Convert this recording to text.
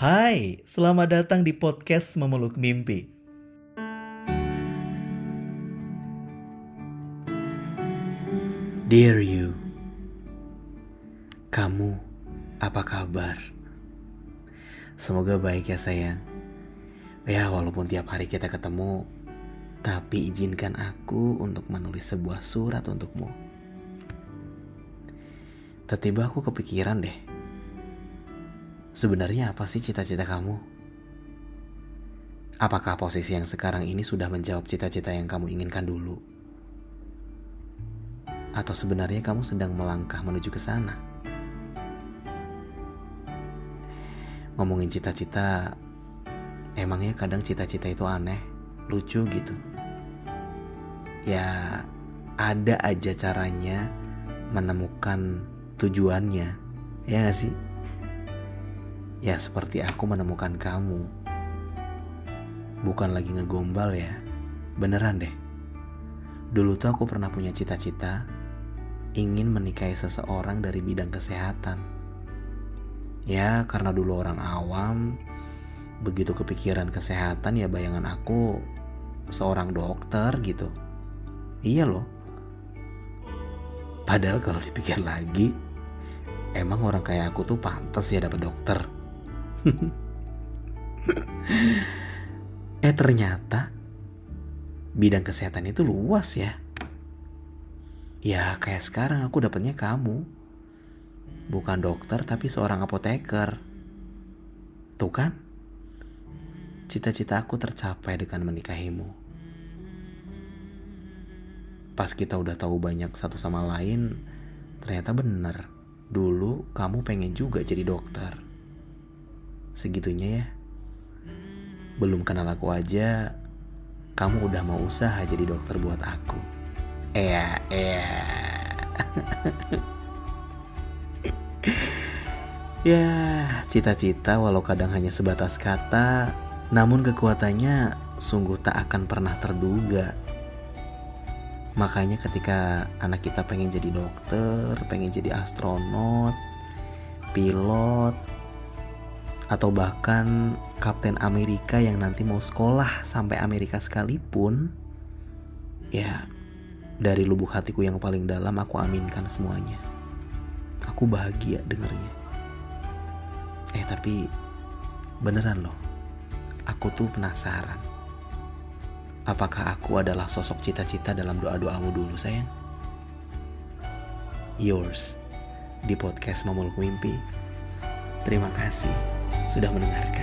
Hai, selamat datang di podcast Memeluk Mimpi. Dear you, kamu apa kabar? Semoga baik ya sayang. Ya walaupun tiap hari kita ketemu, tapi izinkan aku untuk menulis sebuah surat untukmu. Tiba-tiba aku kepikiran deh. Sebenarnya apa sih cita-cita kamu? Apakah posisi yang sekarang ini sudah menjawab cita-cita yang kamu inginkan dulu? Atau sebenarnya kamu sedang melangkah menuju ke sana? Ngomongin cita-cita, emangnya kadang cita-cita itu aneh, lucu gitu. Ya, ada aja caranya menemukan tujuannya, ya gak sih? Ya seperti aku menemukan kamu. Bukan lagi ngegombal ya, beneran deh. Dulu tuh aku pernah punya cita-cita ingin menikahi seseorang dari bidang kesehatan. Ya, karena dulu orang awam, begitu kepikiran kesehatan ya bayangan aku seorang dokter gitu. Iya loh. Padahal kalau dipikir lagi, emang orang kayak aku tuh pantas ya dapat dokter. eh ternyata bidang kesehatan itu luas ya. Ya kayak sekarang aku dapetnya kamu. Bukan dokter tapi seorang apoteker. Tuh kan? Cita-cita aku tercapai dengan menikahimu. Pas kita udah tahu banyak satu sama lain, ternyata bener. Dulu kamu pengen juga jadi dokter. Segitunya ya. Belum kenal aku aja, kamu udah mau usaha jadi dokter buat aku. Iya, iya. ya, cita-cita walau kadang hanya sebatas kata, namun kekuatannya sungguh tak akan pernah terduga. Makanya ketika anak kita pengen jadi dokter, pengen jadi astronot, pilot, atau bahkan Kapten Amerika yang nanti mau sekolah sampai Amerika sekalipun, ya dari lubuk hatiku yang paling dalam aku aminkan semuanya. Aku bahagia dengernya. Eh tapi beneran loh. Aku tuh penasaran. Apakah aku adalah sosok cita-cita dalam doa-doamu dulu sayang? Yours di podcast Memeluk Mimpi. Terima kasih sudah mendengarkan.